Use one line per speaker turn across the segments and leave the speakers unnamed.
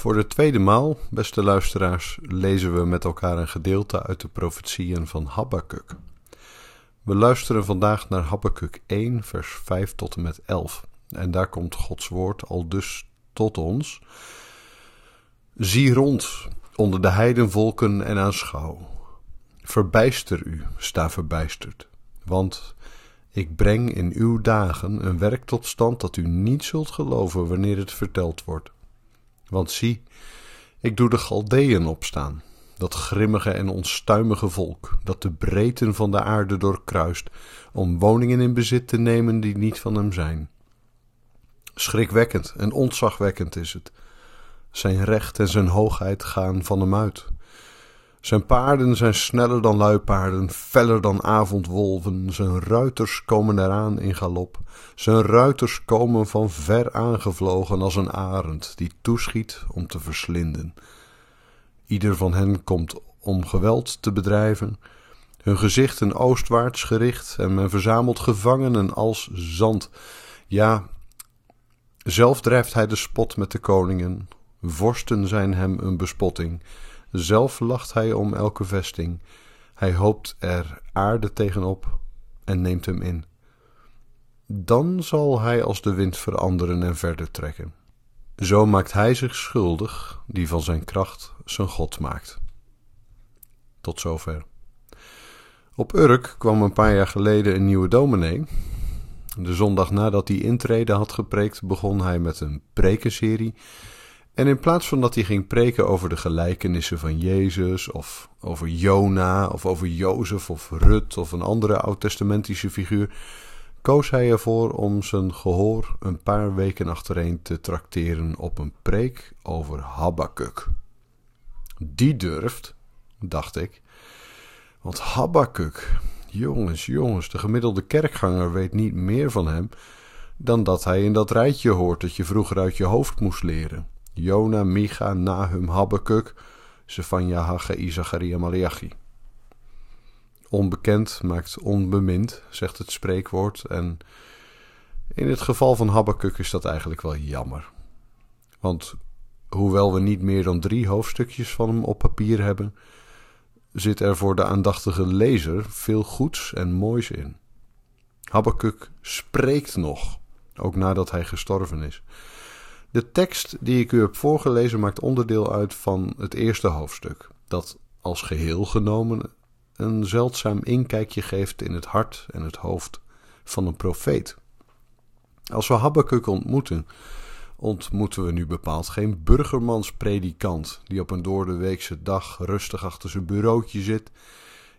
Voor de tweede maal, beste luisteraars, lezen we met elkaar een gedeelte uit de profetieën van Habakkuk. We luisteren vandaag naar Habakkuk 1, vers 5 tot en met 11. En daar komt Gods woord al dus tot ons. Zie rond onder de heidenvolken en aanschouw. Verbijster u, sta verbijsterd. Want ik breng in uw dagen een werk tot stand dat u niet zult geloven wanneer het verteld wordt. Want zie, ik doe de Galdeën opstaan, dat grimmige en onstuimige volk, dat de breedten van de aarde doorkruist, om woningen in bezit te nemen die niet van hem zijn. Schrikwekkend en ontzagwekkend is het. Zijn recht en zijn hoogheid gaan van hem uit. Zijn paarden zijn sneller dan luipaarden, feller dan avondwolven. Zijn ruiters komen eraan in galop. Zijn ruiters komen van ver aangevlogen als een arend die toeschiet om te verslinden. Ieder van hen komt om geweld te bedrijven, hun gezichten oostwaarts gericht en men verzamelt gevangenen als zand. Ja, zelf drijft hij de spot met de koningen, vorsten zijn hem een bespotting. Zelf lacht hij om elke vesting. Hij hoopt er aarde tegenop en neemt hem in. Dan zal hij als de wind veranderen en verder trekken. Zo maakt hij zich schuldig, die van zijn kracht zijn God maakt. Tot zover. Op Urk kwam een paar jaar geleden een nieuwe dominee. De zondag nadat hij intrede had gepreekt, begon hij met een prekenserie en in plaats van dat hij ging preken over de gelijkenissen van Jezus, of over Jona, of over Jozef of Rut of een andere oud-testamentische figuur, koos hij ervoor om zijn gehoor een paar weken achtereen te trakteren op een preek over Habakkuk. Die durft, dacht ik. Want Habakkuk, jongens, jongens, de gemiddelde kerkganger weet niet meer van hem dan dat hij in dat rijtje hoort dat je vroeger uit je hoofd moest leren. Jona, Micha, Nahum, Habakkuk, Zefania, Haggai, Zacharia, Malachi. Onbekend maakt onbemind, zegt het spreekwoord. En in het geval van Habakkuk is dat eigenlijk wel jammer. Want hoewel we niet meer dan drie hoofdstukjes van hem op papier hebben, zit er voor de aandachtige lezer veel goeds en moois in. Habakkuk spreekt nog, ook nadat hij gestorven is. De tekst die ik u heb voorgelezen maakt onderdeel uit van het eerste hoofdstuk, dat als geheel genomen een zeldzaam inkijkje geeft in het hart en het hoofd van een profeet. Als we Habakkuk ontmoeten, ontmoeten we nu bepaald geen burgermanspredikant die op een doordeweekse dag rustig achter zijn bureautje zit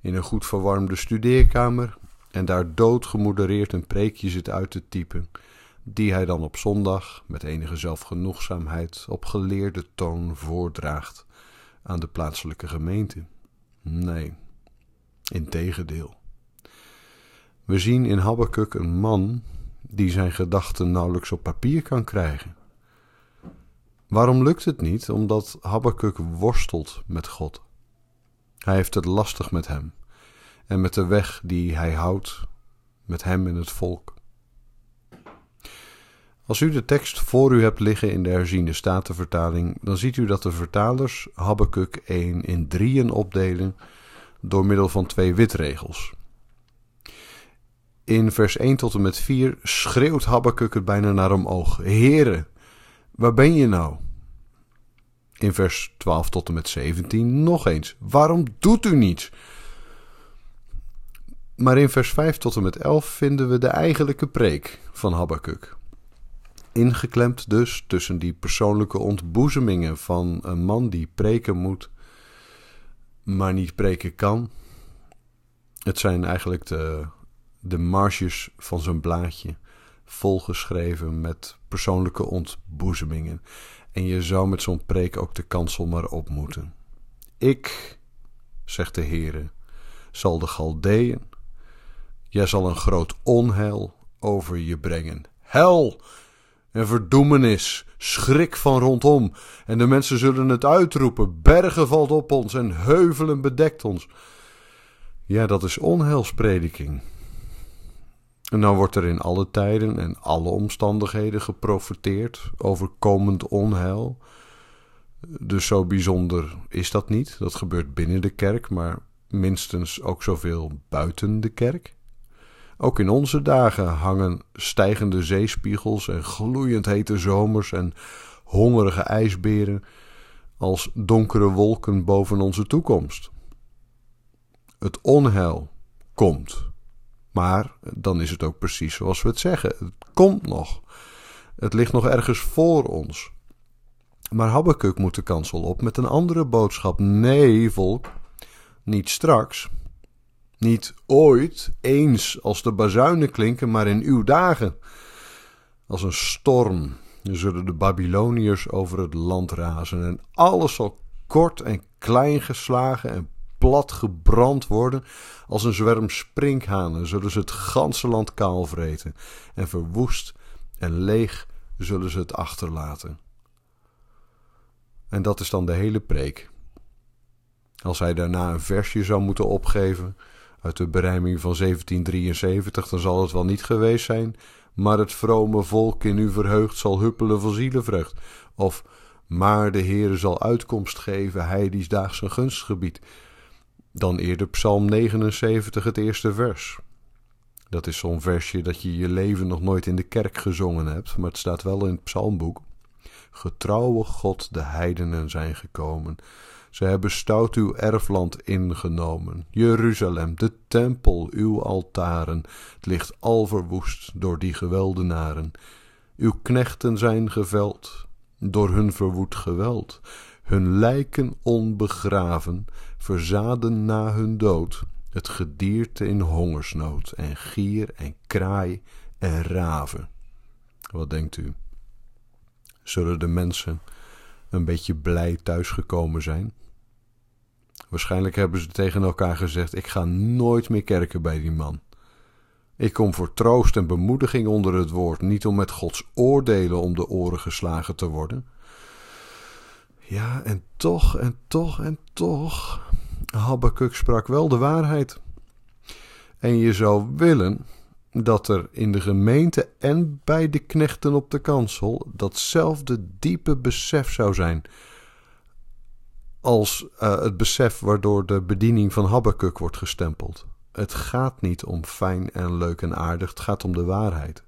in een goed verwarmde studeerkamer en daar doodgemodereerd een preekje zit uit te typen die hij dan op zondag met enige zelfgenoegzaamheid op geleerde toon voordraagt aan de plaatselijke gemeente. Nee, integendeel. We zien in Habakkuk een man die zijn gedachten nauwelijks op papier kan krijgen. Waarom lukt het niet? Omdat Habakkuk worstelt met God. Hij heeft het lastig met hem en met de weg die hij houdt met hem en het volk. Als u de tekst voor u hebt liggen in de herziende statenvertaling, dan ziet u dat de vertalers Habakkuk 1 in drieën opdelen door middel van twee witregels. In vers 1 tot en met 4 schreeuwt Habakkuk het bijna naar omhoog. Heere, waar ben je nou? In vers 12 tot en met 17 nog eens. Waarom doet u niets? Maar in vers 5 tot en met 11 vinden we de eigenlijke preek van Habakkuk. Ingeklemd dus tussen die persoonlijke ontboezemingen van een man die preken moet, maar niet preken kan. Het zijn eigenlijk de, de marges van zijn blaadje, volgeschreven met persoonlijke ontboezemingen. En je zou met zo'n preek ook de kansel maar op moeten. Ik, zegt de Heere, zal de Galdeën. Jij zal een groot onheil over je brengen. Hel en verdoemenis, schrik van rondom. En de mensen zullen het uitroepen: bergen valt op ons en heuvelen bedekt ons. Ja, dat is onheilsprediking. En dan wordt er in alle tijden en alle omstandigheden geprofeteerd over komend onheil. Dus zo bijzonder is dat niet. Dat gebeurt binnen de kerk, maar minstens ook zoveel buiten de kerk. Ook in onze dagen hangen stijgende zeespiegels en gloeiend hete zomers en hongerige ijsberen als donkere wolken boven onze toekomst. Het onheil komt. Maar dan is het ook precies zoals we het zeggen. Het komt nog. Het ligt nog ergens voor ons. Maar Habakkuk moet de kansel op met een andere boodschap. Nee, volk, niet straks. Niet ooit, eens als de bazuinen klinken, maar in uw dagen. Als een storm zullen de Babyloniërs over het land razen en alles zal kort en klein geslagen en plat gebrand worden. Als een zwerm sprinkhanen zullen ze het ganse land kaal vreten en verwoest en leeg zullen ze het achterlaten. En dat is dan de hele preek. Als hij daarna een versje zou moeten opgeven uit de berijming van 1773, dan zal het wel niet geweest zijn, maar het vrome volk in u verheugd zal huppelen van zielenvrucht. Of, maar de Heere zal uitkomst geven, hij die daags zijn gunst gebiedt. Dan eerder Psalm 79, het eerste vers. Dat is zo'n versje dat je je leven nog nooit in de kerk gezongen hebt, maar het staat wel in het psalmboek. Getrouwe God, de heidenen zijn gekomen. Ze hebben stout uw erfland ingenomen. Jeruzalem, de tempel, uw altaren. Het ligt al verwoest door die geweldenaren. Uw knechten zijn geveld door hun verwoed geweld. Hun lijken onbegraven, verzaden na hun dood. Het gedierte in hongersnood en gier en kraai en raven. Wat denkt u? Zullen de mensen een beetje blij thuisgekomen zijn? Waarschijnlijk hebben ze tegen elkaar gezegd: Ik ga nooit meer kerken bij die man. Ik kom voor troost en bemoediging onder het woord, niet om met Gods oordelen om de oren geslagen te worden. Ja, en toch, en toch, en toch. Habakkuk sprak wel de waarheid. En je zou willen dat er in de gemeente en bij de knechten op de kansel datzelfde diepe besef zou zijn als uh, het besef waardoor de bediening van Habakkuk wordt gestempeld. Het gaat niet om fijn en leuk en aardig, het gaat om de waarheid.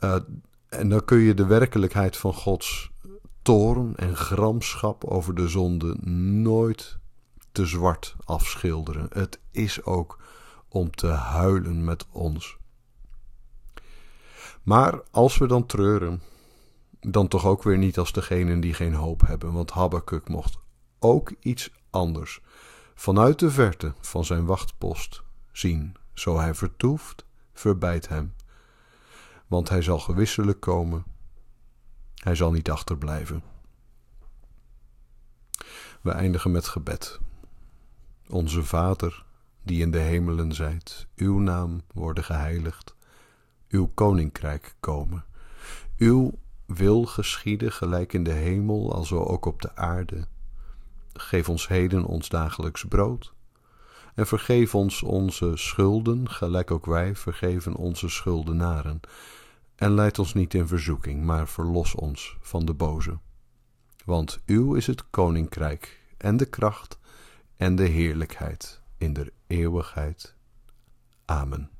Uh, en dan kun je de werkelijkheid van Gods toorn en gramschap over de zonde nooit te zwart afschilderen. Het is ook om te huilen met ons. Maar als we dan treuren, dan toch ook weer niet als degenen die geen hoop hebben, want Habakkuk mocht ook iets anders vanuit de verte van zijn wachtpost zien. Zo hij vertoeft, verbijt hem. Want hij zal gewisselijk komen, hij zal niet achterblijven. We eindigen met gebed. Onze Vader, die in de hemelen zijt, uw naam worden geheiligd, uw koninkrijk komen, uw wil geschieden gelijk in de hemel, als ook op de aarde. Geef ons heden ons dagelijks brood. En vergeef ons onze schulden, gelijk ook wij vergeven onze schuldenaren. En leid ons niet in verzoeking, maar verlos ons van de boze. Want uw is het koninkrijk en de kracht en de heerlijkheid in der eeuwigheid. Amen.